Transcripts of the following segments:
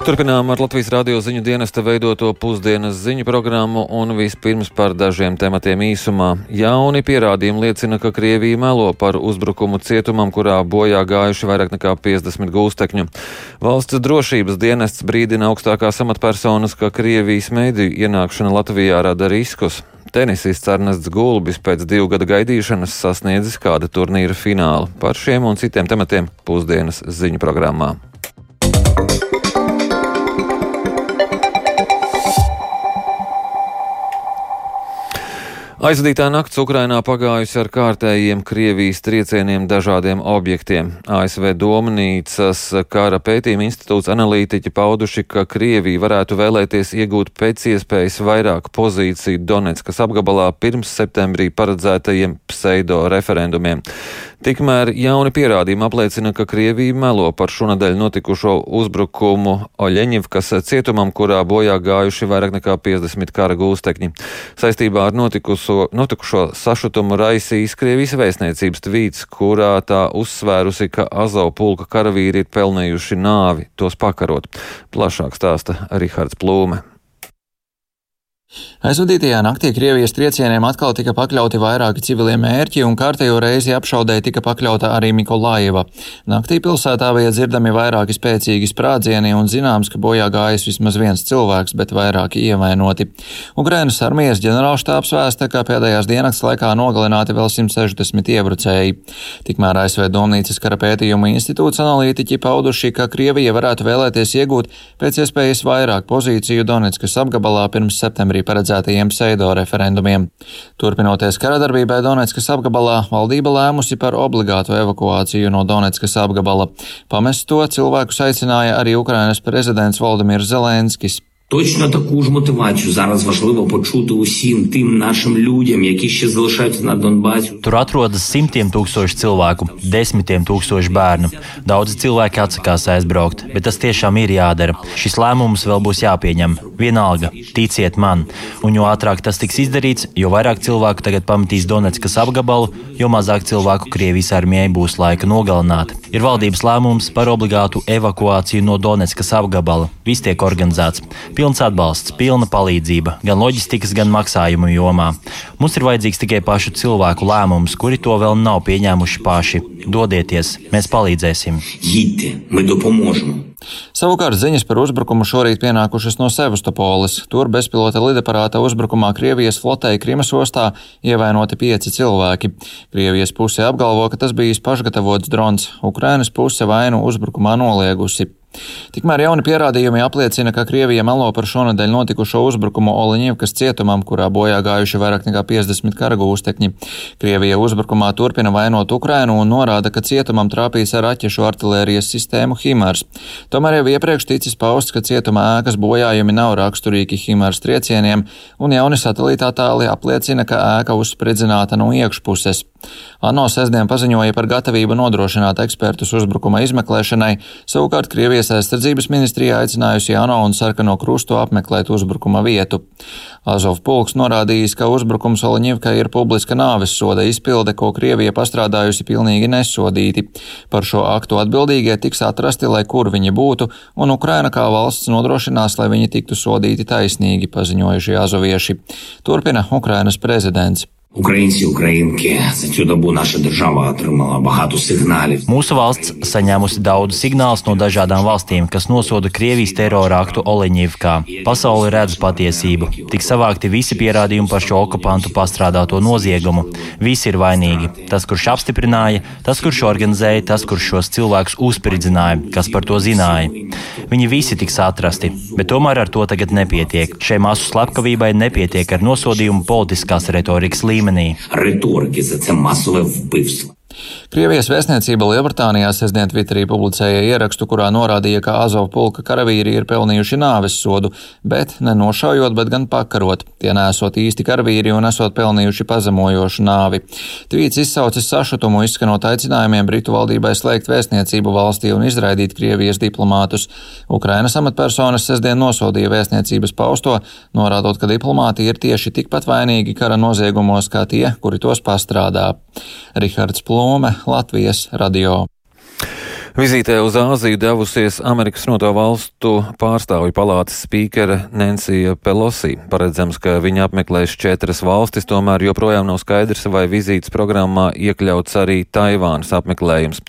Turpinām ar Latvijas radio ziņu dienesta veidoto pusdienas ziņu programmu un vispirms par dažiem tematiem īsumā. Jauni pierādījumi liecina, ka Krievija melo par uzbrukumu cietumam, kurā bojā gājuši vairāk nekā 50 gūstekņu. Valsts drošības dienests brīdina augstākās amatpersonas, ka Krievijas mēdīju ienākšana Latvijā rada riskus. Tenisists Ernests Gulbis pēc divu gadu gaidīšanas sasniedzis kāda turnīra finālu. Par šiem un citiem tematiem pusdienas ziņu programmā. Aizvadītā nakts Ukrainā pagājusi ar kārtējiem Krievijas triecieniem dažādiem objektiem. ASV Domnīcas kara pētījuma institūts analītiķi pauduši, ka Krievija varētu vēlēties iegūt pēc iespējas vairāk pozīciju Donetskas apgabalā pirms septembrī paredzētajiem pseido referendumiem. Tikmēr jauni pierādījumi apliecina, ka Krievija melo par šonadēļ notikušo uzbrukumu Oļeņivkas cietumam, kurā bojā gājuši vairāk nekā 50 kara gūstekņi. Saistībā ar notikuso, notikušo sašutumu raisīs Krievijas vēstniecības tvīts, kurā tā uzsvērusi, ka Azov pulka karavīri ir pelnījuši nāvi tos pakarot. Plašāk stāsta Rihards Plūme. Aizvadītajā naktī Krievijas triecieniem atkal tika pakļauti vairāki civilie mērķi, un kārtējo reizi apšaudē tika pakļauta arī Mikolaiva. Naktī pilsētā bija dzirdami vairāki spēcīgi sprādzieni, un zināms, ka bojā gājis vismaz viens cilvēks, bet vairāki ievainoti. Ukrainas armijas ģenerālštāps vēsta, ka pēdējās dienas laikā nogalināti vēl 160 iebrucēji. Tikmēr ASV Domnīcas kara pētījumu institūts analītiķi pauduši, ka Krievija varētu vēlēties iegūt pēc iespējas vairāk pozīciju Donetskas apgabalā pirms septembrī arī paredzētajiem pseido referendumiem. Turpinoties karadarbībai Donetskas apgabalā, valdība lēmusi par obligātu evakuāciju no Donetskas apgabala. Pamest to cilvēkus aicināja arī Ukrainas prezidents Valdemirs Zelenskis. Точно таку ж мотивацію зараз важливо почути усім тим нашим людям, які ще залишаються на Донбасі. Tur atrodas simtiem tūkstoši cilvēku, desmitiem tūkstoši bērnu. Daudzi cilvēki atsakās aizbraukt, bet tas tiešām ir jādara. Šis lēmums vēl būs jāpieņem. Vienalga, ticiet man. Un jo ātrāk tas tiks izdarīts, jo vairāk cilvēku tagad pametīs Donetskas apgabalu, jo mazāk cilvēku Krievijas armijai būs laika nogalināt. Ir valdības lēmums par obligātu evakuāciju no Donetskas apgabala. Viss tiek organizēts pilns atbalsts, pilna palīdzība gan loģistikas, gan maksājumu jomā. Mums ir vajadzīgs tikai pašu cilvēku lēmums, kuri to vēl nav pieņēmuši paši. Dodieties, mēs palīdzēsim! Jīti, Savukārt ziņas par uzbrukumu šorīt pienākušas no Sevastopolis. Tur bezpilota lidaparāta uzbrukumā Krievijas flotei Krimas ostā ievainoti pieci cilvēki. Krievijas puse apgalvo, ka tas bijis pašgatavots drons, Ukrainas puse vainu uzbrukumā noliegusi. Tikmēr jauni pierādījumi apliecina, ka Krievija melo par šonadēļ notikušo uzbrukumu Oliņivkas cietumam, kurā bojā gājuši vairāk nekā 50 kara gūstekņi. Krievija uzbrukumā turpina vainot Ukrainu un norāda, ka cietumam trāpīs ar raķešu artilērijas sistēmu Himars. Tomēr jau iepriekš ticis pausts, ka cietuma ēkas bojājumi nav raksturīgi Himars triecieniem, un jauni satelītā tāli apliecina, ka ēka uzspridzināta no iekšpuses. ANO sestdien paziņoja par gatavību nodrošināt ekspertus uzbrukuma izmeklēšanai, savukārt Krievijas aizsardzības ministrija aicinājusi ANO un sarkano krustu apmeklēt uzbrukuma vietu. Azov pulks norādījis, ka uzbrukums Oliņivkai ir publiska nāves soda izpilde, ko Krievija pastrādājusi pilnīgi nesodīti. Par šo aktu atbildīgie tiks atrasti, lai kur viņi būtu, un Ukraina kā valsts nodrošinās, lai viņi tiktu sodīti taisnīgi, paziņojuši azovieši. Turpina Ukrainas prezidents. Українці, українки, за цю добу наша держава отримала багато сигналів. Mūsu valsts saņēmusi daudz signālus no dažādām valstīm, kas nosoda Krievijas terora aktu Oleņivkā. Pasauli redz patiesību. Tik savākti visi pierādījumi par šo okupantu pastrādāto noziegumu. Visi ir vainīgi. Tas, kurš apstiprināja, tas, kurš organizēja, tas, kurš šos cilvēkus uzspridzināja, kas par to zināja. Viņi visi tiks atrasti, bet tomēr ar to tagad nepietiek. Šai masu slepkavībai nepietiek ar nosodījumu politiskās retorikas līmenī Līmenī. Риторики за це масове вбивство. Krievijas vēstniecība Lielbritānijā sestdien Twitterī publicēja ierakstu, kurā norādīja, ka Azov pulka karavīri ir pelnījuši nāves sodu, bet ne nošaujot, bet gan pakarot. Tie nesot īsti karavīri un esot pelnījuši pazemojošu nāvi. Tvīts izsaucis sašutumu, izskanot aicinājumiem Britu valdībai slēgt vēstniecību valstī un izraidīt Krievijas diplomātus. Ukrainas amatpersonas sestdien nosodīja vēstniecības pausto, norādot, ka diplomāti ir tieši tikpat vainīgi kara noziegumos kā tie, kuri tos pastrādā. Rihards Plūme, Latvijas radio. Vizītē uz Āziju devusies Amerikas Noto valstu pārstāvju palātas spīkere Nancija Pelosi. Paredzams, ka viņa apmeklēs četras valstis, tomēr joprojām nav skaidrs, vai vizītes programmā iekļauts arī Taivānas apmeklējums.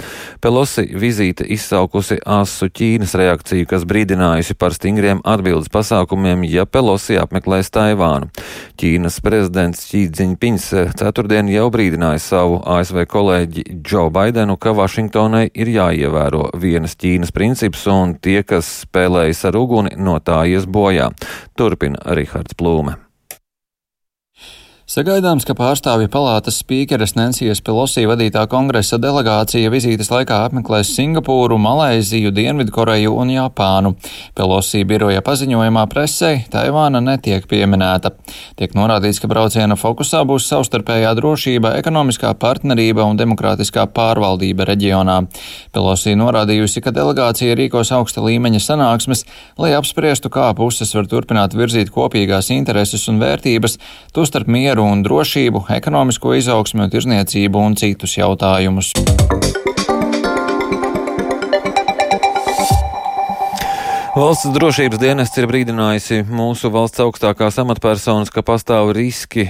Pelosi vizīte izsaukusi asu Ķīnas reakciju, kas brīdinājusi par stingriem atbildes pasākumiem, ja Pelosi apmeklēs Taivānu. Ķīnas prezidents Ķīdziņpiņs ceturtdien jau brīdināja savu ASV kolēģi Džo Baidenu, ka Vašingtonai ir jāievēr jāievēro vienas Ķīnas princips, un tie, kas spēlējas ar uguni, no tā ies bojā. Turpina Rihards Plūme. Sagaidāms, ka pārstāvju palātas spīkeres Nensijas Pelosī vadītā kongresa delegācija vizītes laikā apmeklēs Singapūru, Malaiziju, Dienvidkoreju un Japānu. Pelosī biroja paziņojumā presē Taivāna netiek pieminēta. Tiek norādīts, ka brauciena fokusā būs savstarpējā drošība, ekonomiskā partnerība un demokrātiskā pārvaldība reģionā. Pelosī norādījusi, ka delegācija rīkos augsta līmeņa sanāksmes, lai apspriestu, kā puses var turpināt virzīt kopīgās intereses un vērtības, tostarp mieru mieru un drošību, ekonomisko izaugsmu, tirzniecību un citus jautājumus. Valsts drošības dienests ir brīdinājusi mūsu valsts augstākās amatpersonas, ka pastāv riski,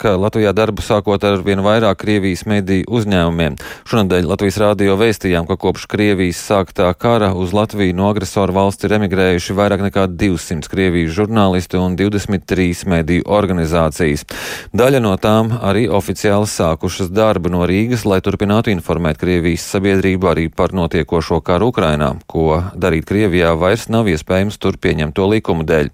ka Latvijā darbu sākot ar vien vairāk Krievijas mediju uzņēmumiem. Šonadēļ Latvijas rādio vēstījām, ka kopš Krievijas sāktā kara uz Latviju no agresoru valsts ir emigrējuši vairāk nekā 200 Krievijas žurnālisti un 23 mediju organizācijas. Daļa no tām arī oficiāli sākušas darbu no Rīgas, lai turpinātu informēt Krievijas sabiedrību arī par notiekošo karu Ukrainā, ko darīt Krievijā vairs nav nav iespējams tur pieņemto likumu dēļ.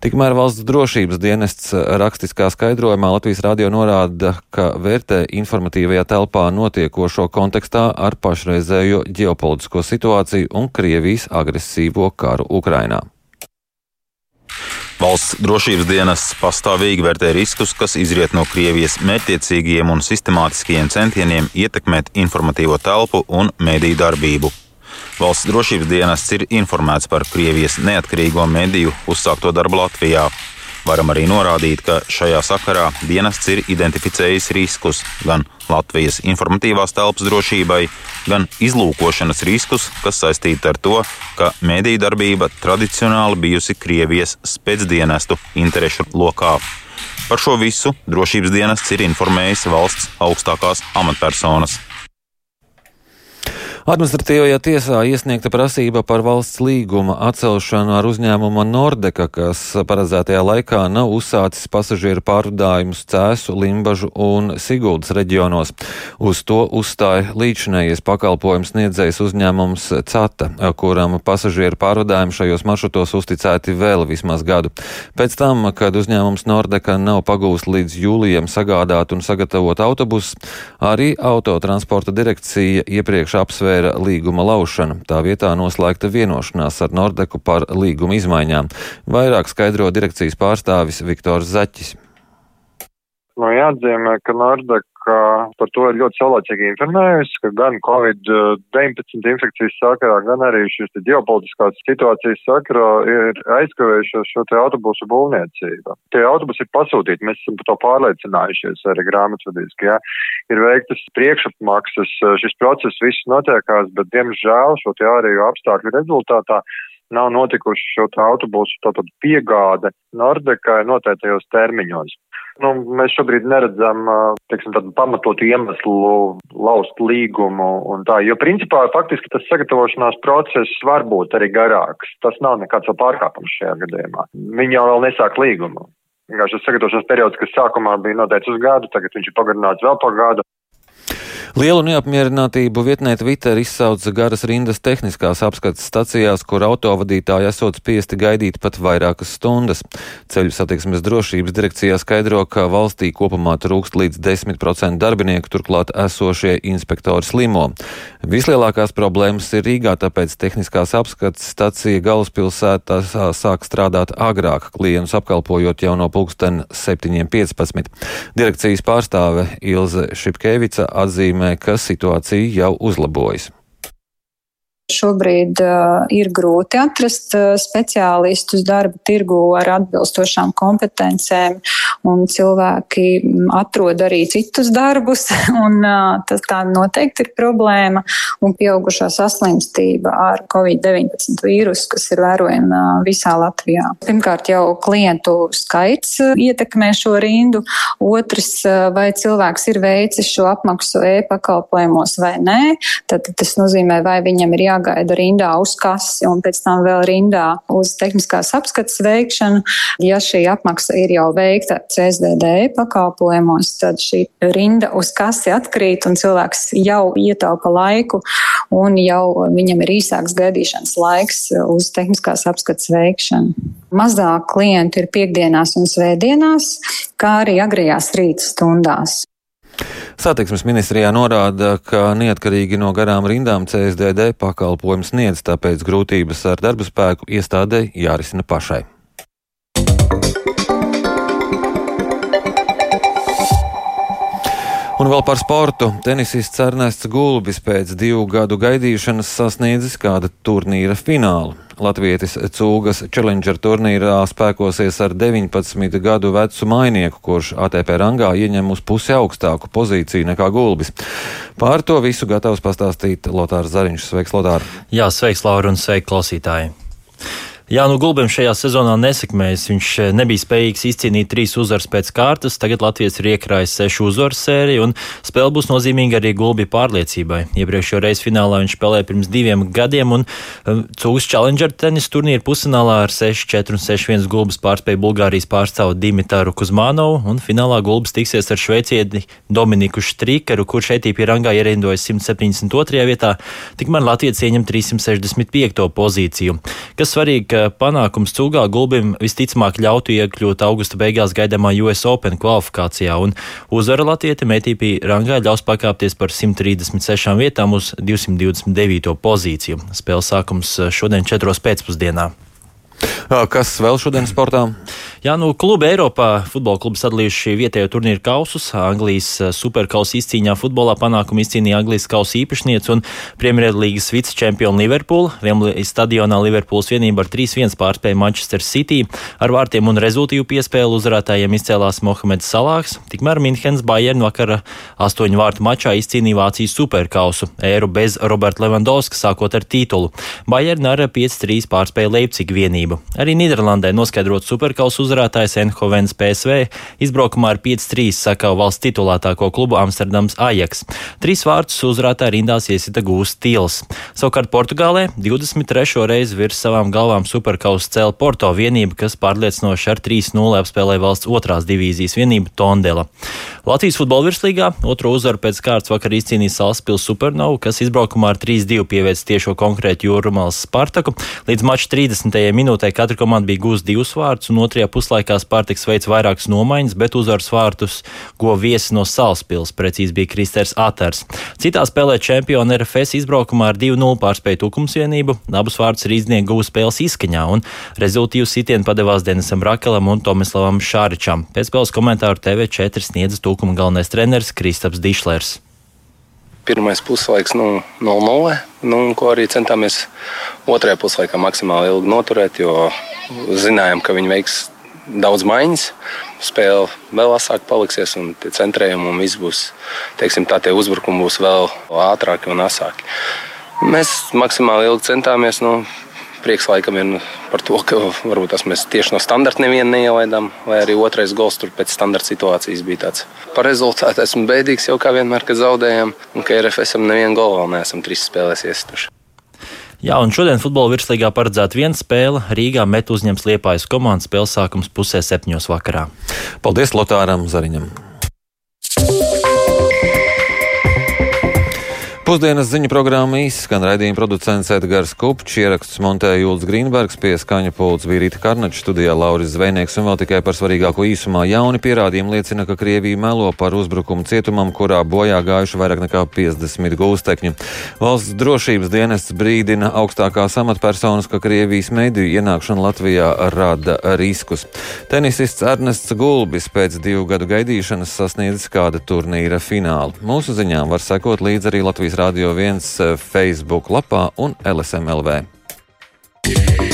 Tikmēr valsts drošības dienests rakstiskā skaidrojumā Latvijas radio norāda, ka vērtē informatīvajā telpā notiekošo kontekstā ar pašreizējo ģeopolitisko situāciju un Krievijas agresīvo karu Ukrainā. Valsts drošības dienests pastāvīgi vērtē riskus, kas izriet no Krievijas mērķiecīgiem un sistemātiskiem centieniem ietekmēt informatīvo telpu un mediju darbību. Valsts drošības dienests ir informēts par Krievijas neatkarīgo mediju uzsākto darbu Latvijā. Varam arī norādīt, ka šajā sakarā dienests ir identificējis riskus gan Latvijas informatīvās telpas drošībai, gan izlūkošanas riskus, kas saistīti ar to, ka mediju darbība tradicionāli bijusi Krievijas spēcdienestu interešu lokā. Par šo visu drošības dienests ir informējis valsts augstākās amatpersonas. Administratīvajā tiesā iesniegta prasība par valsts līguma atcelšanu ar uzņēmumu Nordeka, kas paredzētajā laikā nav uzsācis pasažieru pārvadājumus Cēsu, Limbažu un Siguldas reģionos. Uz to uzstāja līdzinējies pakalpojums sniedzējs uzņēmums CATA, kuram pasažieru pārvadājumi šajos maršrutos uzticēti vēl vismaz gadu. Pēc tam, kad uzņēmums Nordeka nav pagūst līdz jūlijam sagādāt un sagatavot autobusus, arī autotransporta direkcija iepriekš apsvēra aptvēra līguma laušanu. Tā vietā noslēgta vienošanās ar Nordeku par līguma izmaiņām. Vairāk skaidro direkcijas pārstāvis Viktors Zaķis. Nu, jāatzīmē, ka Nordek par to ir ļoti saulēcīgi informējusi, ka gan Covid-19 infekcijas sakarā, gan arī šīs ģeopolitiskās situācijas sakarā ir aizkavējušos šo te autobusu būvniecību. Tie autobusi ir pasūtīti, mēs esam par to pārliecinājušies arī grāmatvedīski, jā. Ir veiktas priekšapmaksas, šis process viss notiekās, bet diemžēl šo te ārējo apstākļu rezultātā nav notikuši šo autobusu piegāde Nordekai noteiktajos termiņos. Nu, mēs šobrīd neredzam, teiksim, tādu pamatotu iemeslu laust līgumu un tā, jo principā faktiski tas sagatavošanās process var būt arī garāks. Tas nav nekāds pārkāpums šajā gadījumā. Viņi jau vēl nesāk līgumu. Vienkārši tas sagatavošanās periods, kas sākumā bija noteikts uz gadu, tagad viņš ir pagarināts vēl par gadu. Lielu neapmierinātību vietnē Twitter izsauca garas rindas tehniskās apskates stacijās, kur autovadītāji esot spiesti gaidīt pat vairākas stundas. Ceļu satiksmes drošības direkcijā skaidro, ka valstī kopumā trūkst līdz 10% darbinieku, turklāt esošie inspektori slimo. Vislielākās problēmas ir Rīgā, tāpēc tehniskās apskates stacija galvaspilsētā sāk strādāt agrāk, klientus apkalpojot jau no pulksten 7.15. Direkcijas pārstāve Ilze Šipkevica atzīmē, ka situācija jau uzlabojas. Šobrīd uh, ir grūti atrast uh, speciālistus darba tirgu ar atbilstošām kompetencēm, un cilvēki atrod arī citus darbus, un uh, tas tā noteikti ir problēma. Un pieaugušā saslimstība ar Covid-19 vīrusu, kas ir vērojama visā Latvijā. Pirmkārt, jau klientu skaits ietekmē šo rindu, otrs, vai cilvēks ir veicis šo apmaksu e-pakalpojumos vai nē, tad tas nozīmē, vai viņam ir jāgatavo jāgaida rindā uz kasi un pēc tam vēl rindā uz tehniskās apskates veikšanu. Ja šī apmaksa ir jau veikta CSDD pakalpojumos, tad šī rinda uz kasi atkrīt un cilvēks jau ietaupa laiku un jau viņam ir īsāks gaidīšanas laiks uz tehniskās apskates veikšanu. Mazāk klientu ir piekdienās un svētdienās, kā arī agrajās rīta stundās. Satiksmes ministrijā norāda, ka neatkarīgi no garām rindām CSDD pakalpojums sniedz, tāpēc grūtības ar darba spēku iestādē jārisina pašai. Un vēl par sportu. Tenisists Ernests Gulbis pēc divu gadu gaidīšanas sasniedzis kāda turnīra finālu. Latvijas cūgas Challenger turnīrā spēkosies ar 19 gadu vecu mainieku, kurš ATP rangā ieņem uz pusi augstāku pozīciju nekā Gulbis. Pār to visu gatavs pastāstīt Lotārs Zariņš. Sveiks, Lotār! Jā, sveiks, Laura, un sveiki, klausītāji! Jā, nu Gulbim šajā sezonā nesakmējas. Viņš eh, nebija spējīgs izcīnīt trīs uzvaras pēc kārtas. Tagad Latvijas ir iekrājis sešu uzvaru sēriju, un spēle būs nozīmīga arī Gulbi pārliecībai. Iepriekšējo reizi finālā viņš spēlēja pirms diviem gadiem, un um, Cūgas Challenger tenisa turnīra pusfinālā ar 6-4 un 6-1 Gulbis pārspēja Bulgārijas pārstāvu Dimitru Kuzmanovu, un finālā Gulbis tiksies ar šveicieti Dominiku Štrīkeru, kurš ATP rangā ierindojas 172. vietā, tikmēr Latvijas ieņem 365. pozīciju. Kas svarīgi, panākums Cūgā Gulbim visticamāk ļautu iekļūt augusta beigās gaidāmā US Open kvalifikācijā, un uzvara Latvijam ATP rangā ļaus pakāpties par 136 vietām uz 229. pozīciju. Spēles sākums šodien 4. pēcpusdienā. Kas vēl šodien sportā? Jā, nu, klubi Eiropā futbola klubi sadalījuši vietējo turnīru kausus. Anglijas superkausa izcīņā futbolā panākumu izcīnīja Anglijas kausa īpašniece un Premjerlīgas vicečempiona Liverpoola. Vienlīdz stadionā Liverpools vienība ar 3-1 pārspēja Manchester City. Ar vārtiem un rezultīvu piespēli uzvarētājiem izcēlās Mohameds Salāks. Tikmēr Minhenes Bayern vakara astoņu vārtu mačā izcīnīja Vācijas superkausu. Eiru bez Roberta Levandovska sākot ar titulu. Bayern ar 5-3 pārspēja Leipzig vienību. Arī Nīderlandē noskaidrot superkausa uzvarētājs Enhovens PSV izbraukumā ar 5-3 sakau valsts titulētāko klubu Amsterdams Ajax. Trīs vārdus uzvarētāji rindās iesita gūst Tils. Savukārt Portugālē 23. reizi virs savām galvām superkausa cēla Porto vienība, kas pārliecinoši ar 3-0 apspēlēja valsts otrās divīzijas vienību Tondela. Latvijas futbola virslīgā otro uzvaru pēc kārtas vakar izcīnīja Salaspils Supernovu, kas izbraukumā ar 3-2 pieveic tiešo konkrētu Jūrmālas Spartaku. Līdz mača 30. minūtē katra komanda bija gūs divus vārtus, un otrajā puslaikā Spartaks veids vairākas nomaiņas, bet uzvaras vārtus go viesi no Salaspils, precīzi bija Kristers Aters. Citā spēlē čempioni RFS izbraukumā ar 2-0 pārspēja Tukums vienību, abus vārtus rīznieki guva spēles izskaņā, un rezultīvu sitienu padevās Denisam Rakalam un Tomislavam Šāričam. Pēc spēles komentāru TV4 sniedza Tukuma galvenais treneris Kristaps Dišlers pirmais puslaiks nu, 0-0, nu, ko arī centāmies otrajā puslaikā maksimāli ilgi noturēt, jo zinājām, ka viņi veiks daudz maiņas. Spēle vēl asāk paliksies, un tie centrējumi un viss būs, teiksim, tā tie uzbrukumi būs vēl ātrāki un asāki. Mēs maksimāli ilgi centāmies. Nu, prieks laikam ir par to, ka varbūt tas mēs tieši no standarta nevienu neielaidām, vai arī otrais gols tur pēc standarta situācijas bija tāds. Par rezultātu esmu bēdīgs jau kā vienmēr, kad zaudējām, un ka RFSam nevienu golu vēl neesam trīs spēlēs iestuši. Jā, un šodien futbola virslīgā paredzēta viena spēle. Rīgā met uzņems Liepājas komandas spēles sākums pusē septiņos vakarā. Paldies Lotāram Zariņam! Pusdienas ziņu programma izskan raidījuma producents Edgars Kupčs, ierakstus montēja Jūls Grīnbergs, pie skaņa pults bija Rīta Karnača, studijā Lauris Zvejnieks un vēl tikai par svarīgāko īsumā jauni pierādījumi liecina, ka Krievija melo par uzbrukumu cietumam, kurā bojā gājuši vairāk nekā 50 gūstekņu. Valsts drošības dienests brīdina augstākās amatpersonas, ka Krievijas mediju ienākšana Latvijā rada riskus. Tenisists Ernests Gulbis pēc divu gadu gaidīšanas sasniedzis kāda turnīra finālu. Mūsu ziņām var sekot līdz arī Latvijas Radio 1 eh, Facebook lapā un LSMLV. Yeah.